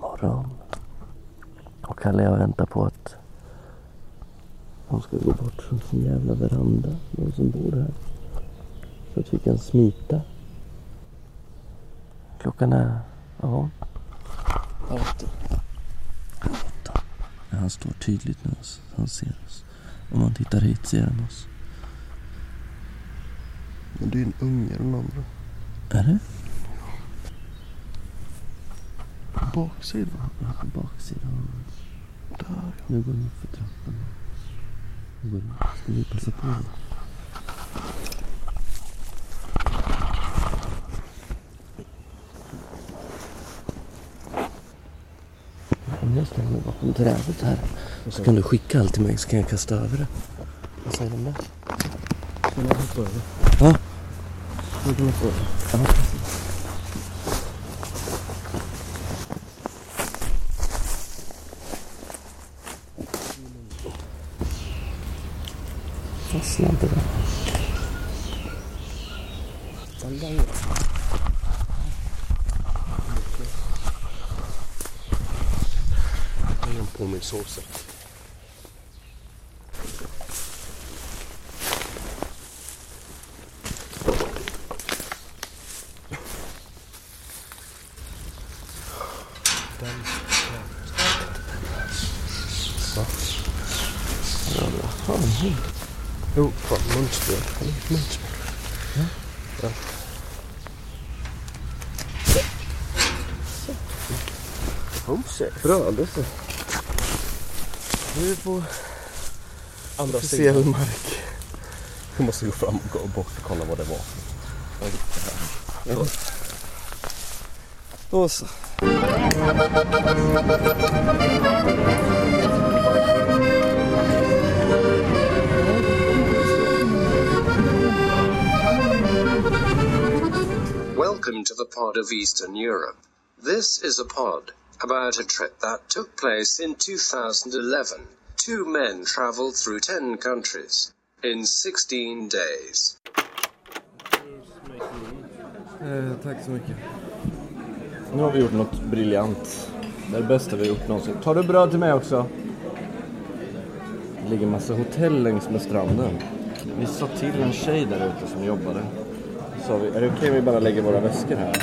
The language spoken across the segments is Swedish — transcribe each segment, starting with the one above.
morgon. Och Kalle jag väntar på att de ska gå bort från sin jävla veranda. De som bor här. Så att vi kan smita. Klockan är, ja. Åtta. Åtta. Ja, han står tydligt nu. Han ser oss. Om man tittar hit ser han oss. Men det är en unge den andra. Är det? På baksidan. Ja, baksidan. Där ja. Nu går upp för trappan. Nu går de. Ska vi passa på? Om jag ställer mig bakom trädet här så kan du skicka allt till mig så kan jag kasta över det. Vad säger du om det? Ska man hoppa över? Ja. Kan man få över. Ja, Fastna inte där. Hänger på min sovsäck. Ja, en hund. Jo, fan munspel. Munspel. Ja. Homesick. Rörelse. Du är på... Andra Officiell mark. Jag måste gå fram och gå bort och kolla vad det var. Då så. Welcome to the pod of Eastern Europe. This is a pod about a trip that took place in 2011. Two men traveled through 10 countries in 16 days. Eh, tack så mycket. Nu har vi gjort något briljant. Det är det bästa vi har gjort någonsin. Tar du bröd till mig också? Det ligger en massa hotell längs med stranden. Vi sa till en tjej där ute som jobbade. Sa vi, är det okej om vi bara lägger våra väskor här?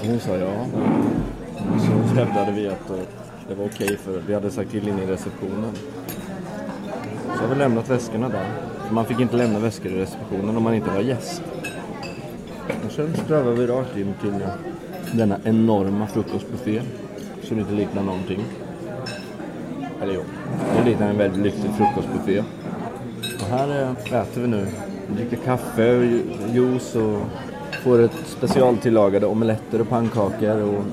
Och hon sa ja. Och så hävdade vi att eh, det var okej för vi hade sagt till inne i receptionen. Så har vi lämnat väskorna där. Man fick inte lämna väskor i receptionen om man inte var gäst. Och sen strövar vi rakt in till denna enorma frukostbuffé som inte liknar någonting. Eller jo, det liknar en väldigt lyxig frukostbuffé. Och här eh, äter vi nu. Dricker kaffe, ju- juice och får ett specialtillagade omeletter och pannkakor och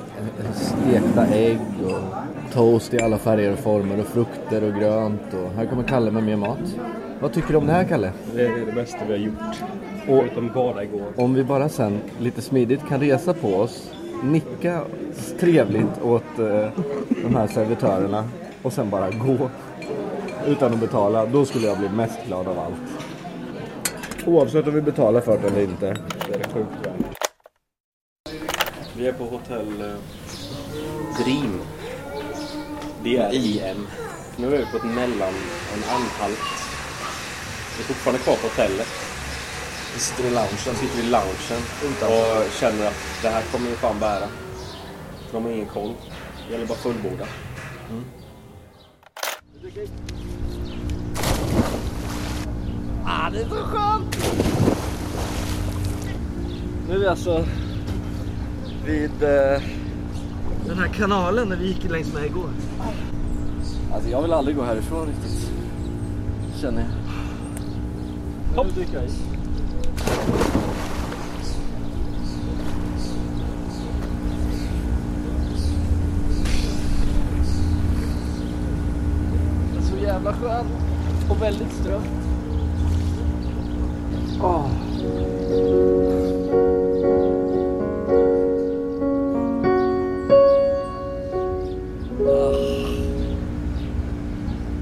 stekta ägg och toast i alla färger och former och frukter och grönt. Och här kommer Kalle med mer mat. Vad tycker du om det här Kalle? Det är det bästa vi har gjort. Och Förutom bara igår. om vi bara sen lite smidigt kan resa på oss, nicka trevligt åt eh, de här servitörerna och sen bara gå utan att betala, då skulle jag bli mest glad av allt. Oavsett om vi betalar för det eller inte. Det är det sjukt värt. Vi är på hotell eh, Dream. D-R-I-M. Nu är vi på ett mellan, en anhalt. Vi är fortfarande kvar på hotellet. Vi sitter i loungen. Sitter i loungen och känner att det här kommer ju fan bära. De har ingen koll. Det gäller bara fullborda. Ah, det är så skönt! Nu är vi alltså vid eh, den här kanalen där vi gick längs med igår. Alltså jag vill aldrig gå härifrån riktigt. Känner jag. Hopp! Nu dyker jag i. Det är så jävla skönt och väldigt strömt. Åh.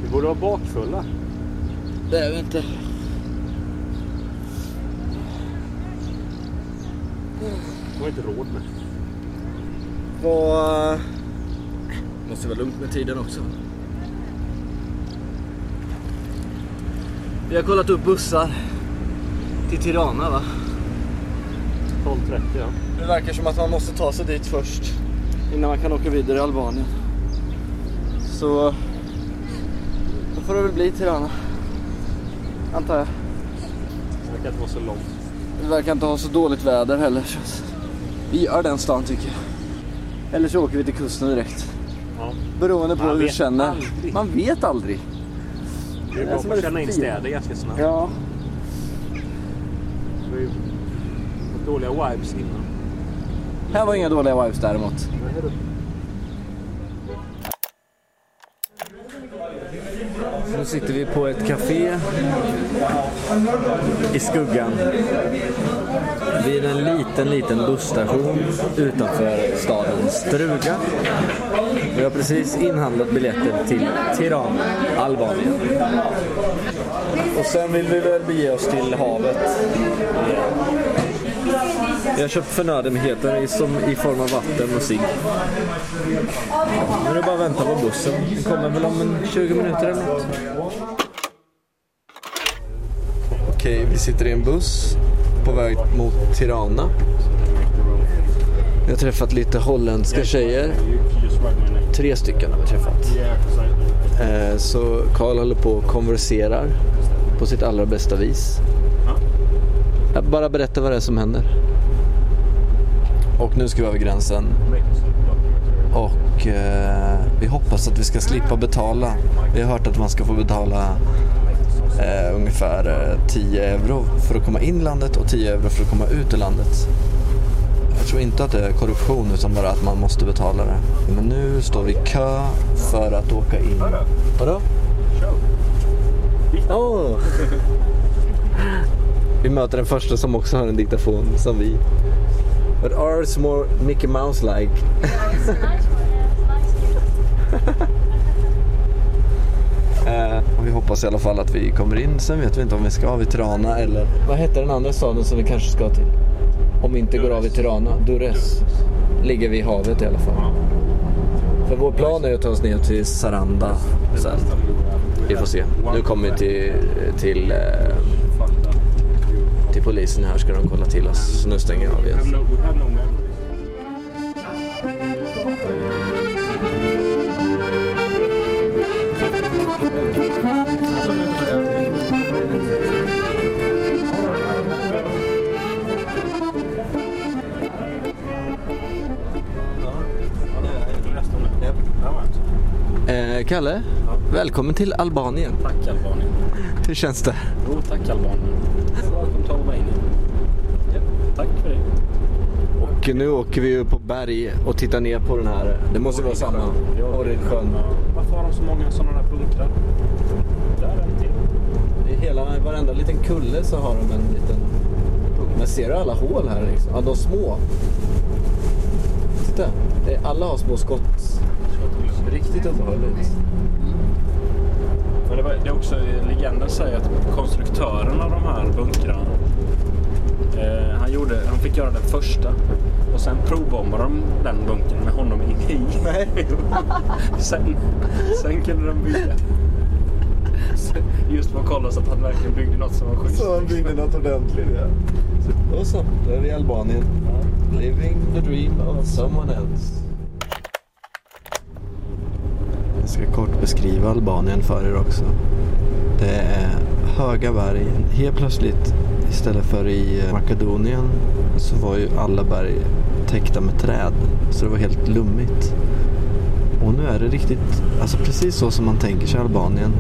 Vi borde vara bakfulla. Det är vi inte. Det har inte råd med. Vad... Måste vara lugnt med tiden också. Vi har kollat upp bussar till Tirana va? 12.30 ja. Det verkar som att man måste ta sig dit först innan man kan åka vidare i Albanien. Så då får det väl bli Tirana. Antar jag. Det verkar inte vara så långt. Det verkar inte ha så dåligt väder heller. Vi gör den stan tycker jag. Eller så åker vi till kusten direkt. Ja. Beroende på Man hur vi känner. aldrig. Man vet aldrig. Det är bra är att känna in städer ganska snabbt. Ja. Ju fått dåliga vibes innan. Här var inga dåliga vibes däremot. Nu sitter vi på ett café i skuggan vid en liten, liten busstation utanför staden Struga. Vi har precis inhandlat biljetter till Tirana, Albanien. Och sen vill vi väl bege oss till havet. Jag har köpt förnödenheter i, som, i form av vatten och cigg. Nu är det bara att vänta på bussen. Den kommer väl om en 20 minuter eller något. Okej, vi sitter i en buss på väg mot Tirana. Vi har träffat lite holländska tjejer. Tre stycken har vi träffat. Eh, så Karl håller på och konverserar på sitt allra bästa vis. Jag bara berätta vad det är som händer. Och nu ska vi över gränsen. Och eh, vi hoppas att vi ska slippa betala. Vi har hört att man ska få betala eh, ungefär eh, 10 euro för att komma in i landet och 10 euro för att komma ut ur landet. Jag tror inte att det är korruption utan bara att man måste betala det. Men nu står vi i kö för att åka in. Vadå? Åh! Vi möter den första som också har en diktafon som vi. But ours more Mickey Mouse-like. Eh, och vi hoppas i alla fall att vi kommer in. Sen vet vi inte om vi ska i Tirana eller... Vad hette den andra staden som vi kanske ska till? Om vi inte går av i Tirana. Dures. Ligger vid havet i alla fall. För vår plan är att ta oss ner till Saranda sen. Vi får se. Nu kommer vi till, till, eh, till polisen här ska de kolla till oss. Så nu stänger jag av igen. Eh, Kalle, välkommen till Albanien. Tack Albanien. Hur känns det? Jo, tack Albanien. Welcome to Albania. Ja, tack för det. Och nu åker vi på berg och tittar ner på den här. Det måste vara samma. Orridsjön. Ja, Varför har de så många sådana där bunkrar? Där är en till. I hela, varenda liten kulle så har de en liten punkt. Men ser du alla hål här liksom? Ja, de små. Titta, det är, alla har små skott. Riktigt obehagligt. Men det, var, det är också legenden säger att konstruktören av de här bunkrarna eh, han, gjorde, han fick göra den första och sen provbombade de den bunkern med honom i. Nej. sen, sen kunde de bygga. Just för att kolla så att han verkligen byggde något som var schysst. Så han byggde något ordentligt ja. Och så, då är vi i Albanien. Living the dream of someone else. Jag ska kort beskriva Albanien för er också. Det är höga berg. Helt plötsligt istället för i eh, Makedonien så var ju alla berg täckta med träd. Så det var helt lummigt. Och nu är det riktigt, alltså precis så som man tänker sig Albanien.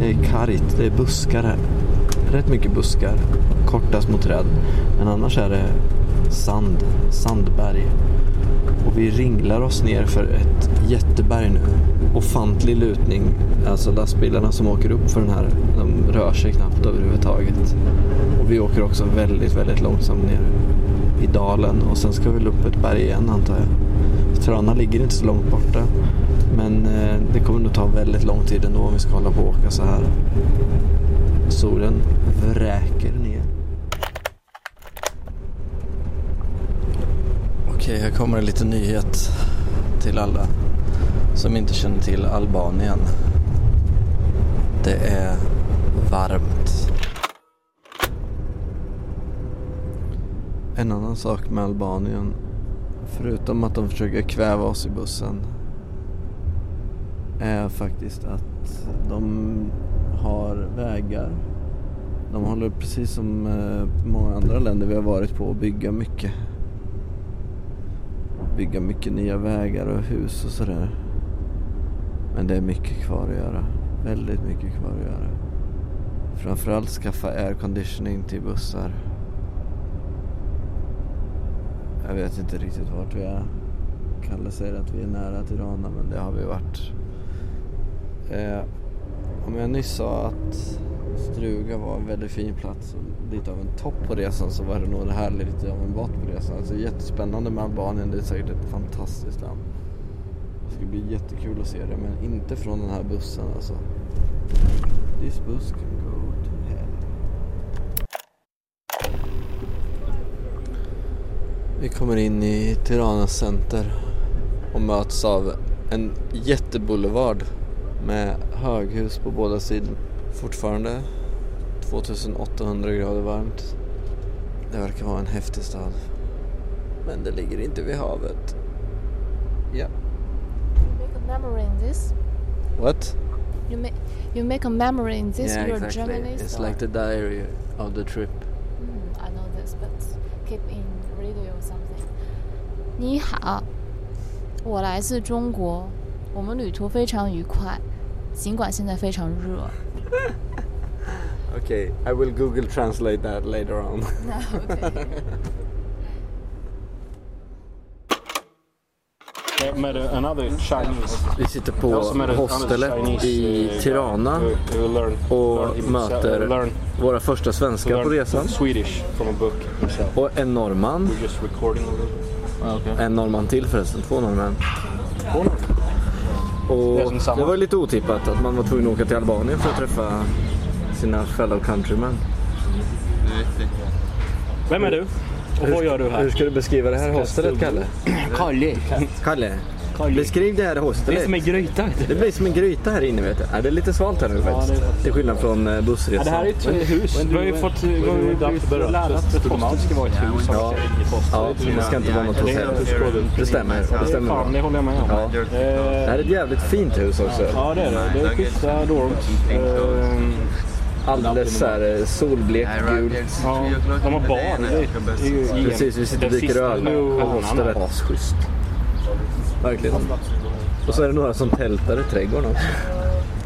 Det är kargt, det är buskar här. Rätt mycket buskar, korta små träd. Men annars är det sand, sandberg. Och vi ringlar oss ner för ett jätteberg nu. Ofantlig lutning. Alltså lastbilarna som åker upp för den här, de rör sig knappt överhuvudtaget. Och vi åker också väldigt, väldigt långsamt ner i dalen. Och sen ska vi väl upp ett berg igen antar jag. Trana ligger inte så långt borta. Men eh, det kommer nog ta väldigt lång tid ändå om vi ska hålla på och åka så här. Solen vräker ner. Okej, här kommer en liten nyhet till alla som inte känner till Albanien. Det är varmt. En annan sak med Albanien, förutom att de försöker kväva oss i bussen, är faktiskt att de har vägar. De håller precis som eh, många andra länder vi har varit på att bygga mycket. Bygga mycket nya vägar och hus och sådär. Men det är mycket kvar att göra. Väldigt mycket kvar att göra. Framförallt skaffa airconditioning till bussar. Jag vet inte riktigt vart vi är. Kalle säger att vi är nära Tirana men det har vi varit. Eh, om jag nyss sa att Struga var en väldigt fin plats och lite av en topp på resan så var det nog det här lite av en bott på resan. Alltså jättespännande med Albanien, det är säkert ett fantastiskt land. Det ska bli jättekul att se det men inte från den här bussen alltså. This bus can go to hell. Vi kommer in i Tirana center och möts av en jätteboulevard med höghus på båda sidor Fortfarande 2800 grader varmt. Det verkar vara en häftig stad. Men det ligger inte vid havet. Ja. make a memory in this. What? You make you make a memory in this. yeah, You're exactly. Germany. It's so- like the diary of the trip. Mm, I know this, but keep in radio or something. 你好，我来自中国，我们旅途非常愉快， 尽管现在非常热。 Okay, I will Google translate that later on. Med another Chinese. Vi sitter I på also met a- hostelet another Chinese, i uh, Tirana who- who learn- och learn himself- möter learn- våra första svenskar på learn resan. Swedish from a book himself. Och en norrman. We're just recording a little. Okay. En norrman till förresten, två norrmän. Det Och samma. det var lite otippat att man var tvungen att åka till Albanien för att träffa sina fellow countrymen. Vem är du? Och vad gör du Hur här? ska du beskriva det här hostelet? Kalle. Kalle, Kalle. Beskriv det här Det är som en gryta. Det blir som en gryta här inne vet du. Ja, det är lite svalt här nu faktiskt. det är- Till skillnad från eh, bussresan. Ja, det här är ett hus. Vi har ju fått ju blivit lärda att hostel ska vara ett hus. Ja. Ja, det ska inte vara något hotell. Det stämmer. Det stämmer bra. det håller jag med om. Ja. Det Eh, här är ett jävligt fint hus också. Ja, det är det. Det är schyssta dorms. Eh, Alldeles så här eh, solblek gul. Ja, de har bar. Det är ju igen- Precis, vi sitter och det dricker öl på hostelet. Asschysst. Verkligen. Och så är det några som tältar i trädgården också.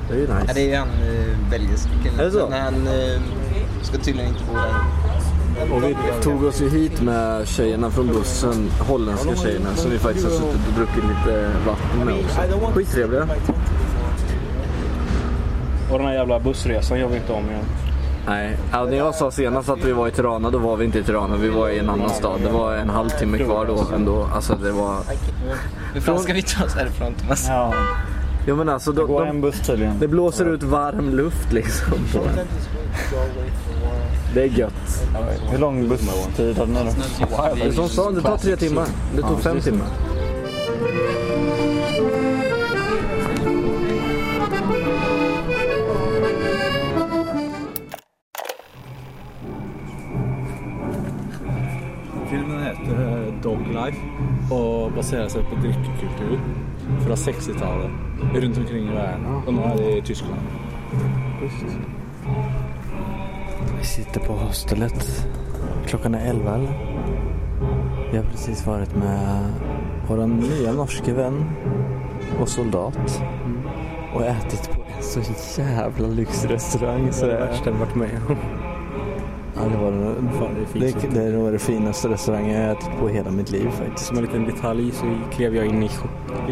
Det är ju Ja, nice. det är ju han eh, belgisk killen. Är det så? Men han eh, ska tydligen inte bo där. Och vi tog oss ju hit med tjejerna från bussen, holländska tjejerna, som vi faktiskt har suttit och druckit lite vatten med också. Skittrevliga. Och den här jävla bussresan gör vi inte om igen. Nej, ja, när jag sa senast att vi var i Tirana, då var vi inte i Tirana. Vi var i en annan stad. Det var en halvtimme kvar då ändå. Alltså det var... Hur fan ska vi ta oss härifrån Thomas? Ja, Ja men alltså, de, gå en buss tydligen. det blåser ut varm luft liksom. Det är gött. Hur lång busstid hade ni då? Det som sa, det tar tre timmar. Det tog fem timmar. Life och baserar sig på dryckkultur från 60-talet runt omkring i världen. Och nu är det i Tyskland. Vi sitter på hostelet. Klockan är elva eller? Vi har precis varit med vår nya norske vän och soldat. Och ätit på en så jävla lyxrestaurang så det är värsta jag varit med om. Det, var det, det, det är nog det finaste restaurangen jag har ätit på hela mitt liv faktiskt. Som en liten detalj så klev jag in i,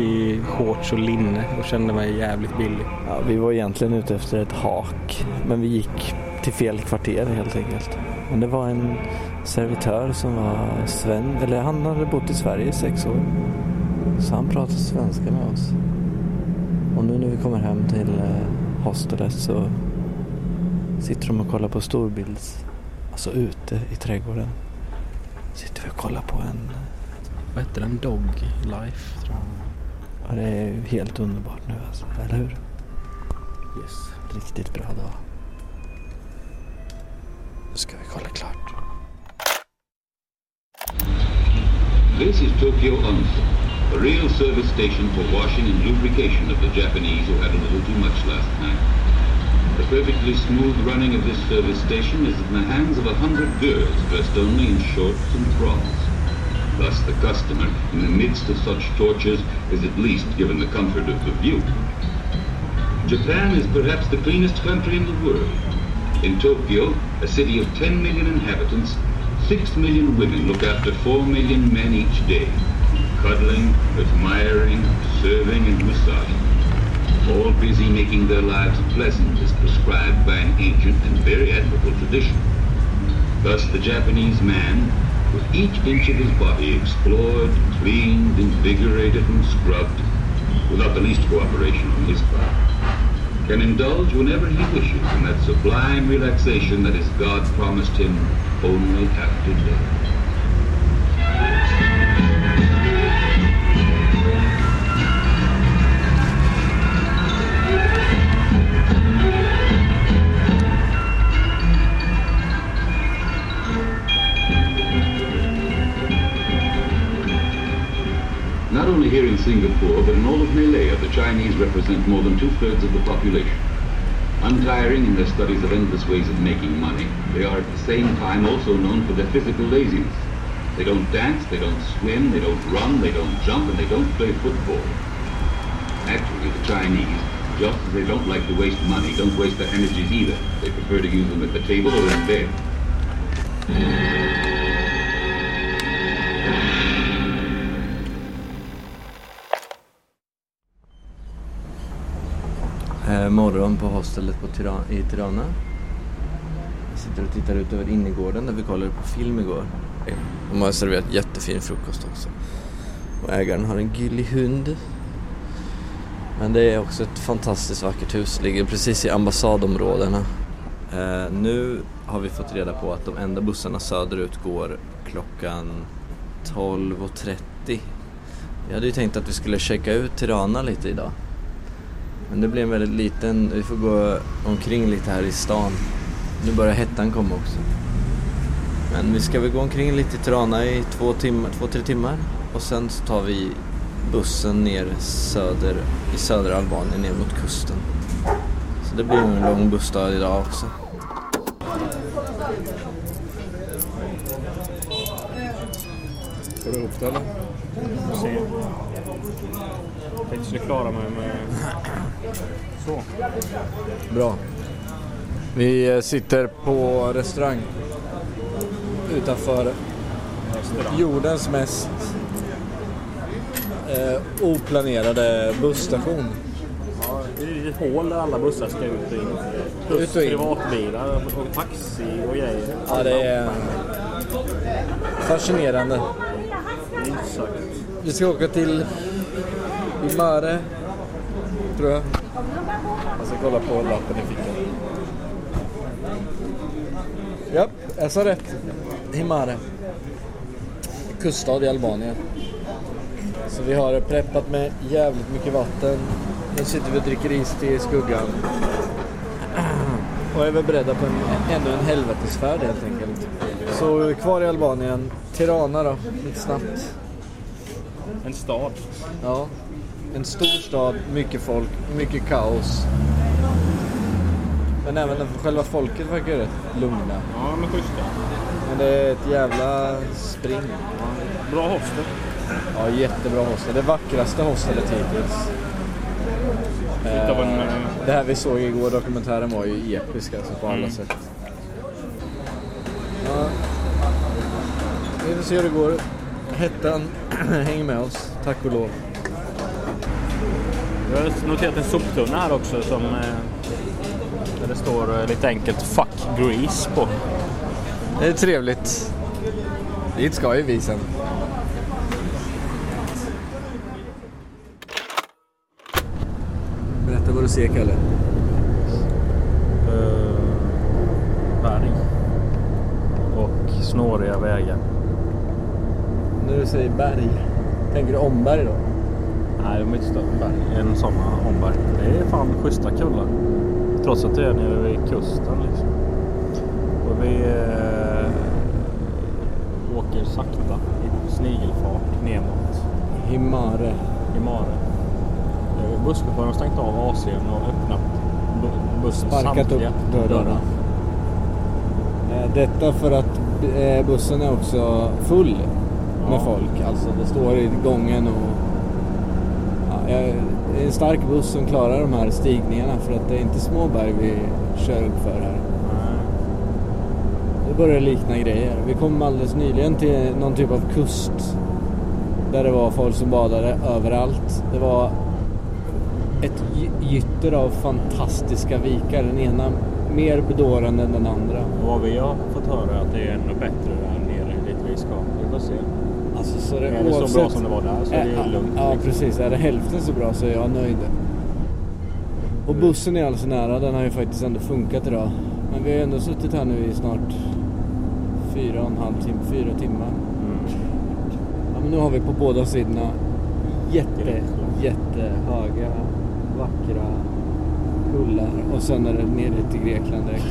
i shorts och linne och kände mig jävligt billig. Ja, vi var egentligen ute efter ett hak, men vi gick till fel kvarter helt enkelt. Men det var en servitör som var sven, eller han hade bott i Sverige i sex år. Så han pratade svenska med oss. Och nu när vi kommer hem till eh, hostelet så sitter de och kollar på storbilds, alltså ute i trädgården. Sitter vi och kollar på en Vad heter den? Dog Life tror jag. Ja, det är ju helt underbart nu alltså, eller hur? Yes. Riktigt bra dag. Nu ska vi kolla klart. This is Tokyo Onsen, a real service station for washing and lubrication of the Japanese who had a little too much last night. The perfectly smooth running of this service station is in the hands of a hundred girls dressed only in shorts and frocks. Thus the customer, in the midst of such tortures, is at least given the comfort of the view. Japan is perhaps the cleanest country in the world. In Tokyo, a city of 10 million inhabitants, 6 million women look after 4 million men each day, cuddling, admiring, serving, and massaging. All busy making their lives pleasant as prescribed by an ancient and very admirable tradition. Thus the Japanese man, with each inch of his body explored, cleaned, invigorated, and scrubbed, without the least cooperation on his part, can indulge whenever he wishes in that sublime relaxation that his God promised him only after death. Not only here in Singapore, but in all of Malaya, the Chinese represent more than two-thirds of the population. Untiring in their studies of endless ways of making money, they are at the same time also known for their physical laziness. They don't dance, they don't swim, they don't run, they don't jump, and they don't play football. Actually, the Chinese, just as they don't like to waste money, don't waste their energies either. They prefer to use them at the table or in bed. Eh, morgon på hostelet på Tira- i Tirana. Jag sitter och tittar ut över innergården där vi kollade på film igår. De har serverat jättefin frukost också. Och ägaren har en gullig hund. Men det är också ett fantastiskt vackert hus. Ligger precis i ambassadområdena. Eh, nu har vi fått reda på att de enda bussarna söderut går klockan 12.30. Vi hade ju tänkt att vi skulle checka ut Tirana lite idag. Men det blir en väldigt liten, vi får gå omkring lite här i stan. Nu börjar hettan komma också. Men vi ska väl gå omkring lite i Trana i två, timmar, två, tre timmar. Och sen så tar vi bussen ner söder, i södra Albanien ner mot kusten. Så det blir nog en lång bussdag idag också. Får du ihop det eller? Tänkte skulle klara mig med... Så. Bra. Vi eh, sitter på restaurang utanför jordens mest eh, oplanerade busstation. Ja, det är ett hål där alla bussar ska ut och in. Plus Ut och in. privatbilar och taxi och grejer. Ja, det är fascinerande. Minst sagt. Vi ska åka till Imare, tror jag. Jag ska kolla på lappen i fickan. Japp, jag sa rätt. Himare. Kuststad i Albanien. Så vi har preppat med jävligt mycket vatten. Nu sitter vi och dricker iste i skuggan. Och är väl beredda på en, ännu en helvetesfärd helt enkelt. Så kvar i Albanien. Tirana då, lite snabbt. En stad. Ja. En stor stad, mycket folk, mycket kaos. Men även själva folket verkar ju rätt lugna. Ja, men schyssta. Men det är ett jävla spring. Bra hostel. Ja, jättebra hostel. Det vackraste hostelet hittills. Eh, eh, Det här vi såg igår, dokumentären var ju episk alltså på alla Mm. sätt. Ja. Vi får se hur det går. Hettan hänger med oss, tack och lov. Jag har noterat en soptunna här också som... eh, Där det står eh, lite enkelt 'Fuck Grease' på. Det är trevligt. Dit ska ju vi sen. Berätta vad du ser, Kalle. Eh, berg. Och snåriga vägar. När du säger berg, tänker du omberg då? Nej, de är inte större berg än sådana omberg. Det är fan schyssta kullar. Trots att det är nere vid kusten liksom. Och vi eh, åker sakta i snigelfart ner mot Himare. Himare. Eh, Busschauffören har stängt av AC'n och öppnat bu- bussens Sparkat upp samtliga dörrarna. Eh, Detta för att eh, bussen är också full med Ja. folk. Alltså det står i gången och... Det är en stark buss som klarar de här stigningarna för att det är inte små berg vi kör upp för här. Det börjar likna grejer. Vi kom alldeles nyligen till någon typ av kust. Där det var folk som badade överallt. Det var ett gytter av fantastiska vikar. Den ena mer bedårande än den andra. Och vad vi har fått höra är att det är ännu bättre där nere dit vi ska. Vi får se. Alltså så det, Är det så oavsett- bra som det var där så är det ju lugnt. Ja, liksom. precis. Är det hälften så bra så är jag nöjd. Och bussen är alltså nära. Den har ju faktiskt ändå funkat idag. Men vi har ju ändå suttit här nu i snart fyra och en halv timme, fyra timmar. Mm. Ja, men nu har vi på båda sidorna jätte, jättehöga, vackra kullar. Och sen är det ner till Grekland direkt.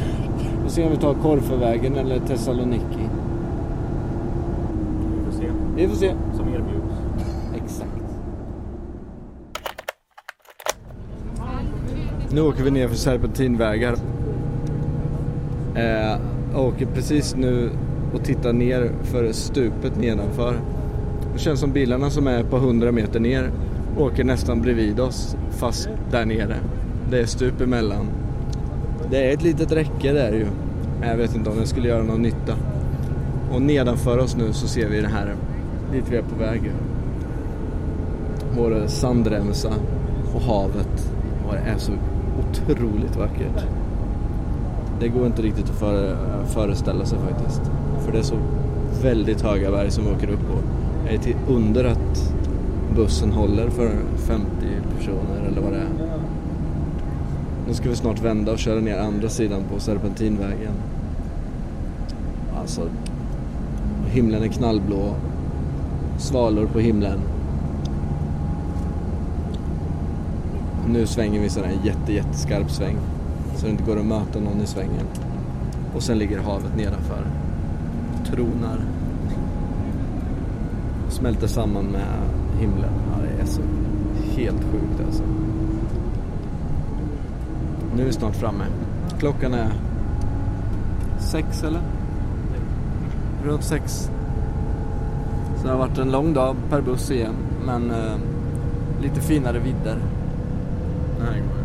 Vi får se om vi tar Korfuvägen eller Thessaloniki. Vi får se. Som erbjuds. Exakt. Nu åker vi ner för serpentinvägar. Eh, åker precis nu och tittar ner för stupet nedanför. Det känns som bilarna som är på 100 meter ner åker nästan bredvid oss fast där nere. Det är stup emellan. Det är ett litet räcke där ju. Jag vet inte om det skulle göra någon nytta. Och nedanför oss nu så ser vi det här dit vi är på väg. Vår sandremsa och havet. Och det är så otroligt vackert. Det går inte riktigt att före, föreställa sig faktiskt. För det är så väldigt höga berg som vi åker upp på. Det är till under att bussen håller för 50 personer eller vad det är. Nu ska vi snart vända och köra ner andra sidan på Serpentinvägen. Alltså, himlen är knallblå. Svalor på himlen. Nu svänger vi sådär en jätte, jätteskarp sväng. Så det inte går att möta någon i svängen. Och sen ligger havet nedanför. Tronar. Smälter samman med himlen. Ja, det är så helt sjukt alltså. Nu är vi snart framme. Klockan är sex eller? Runt sex. Så det har varit en lång dag per buss igen. Men eh, lite finare vidder. Den här går.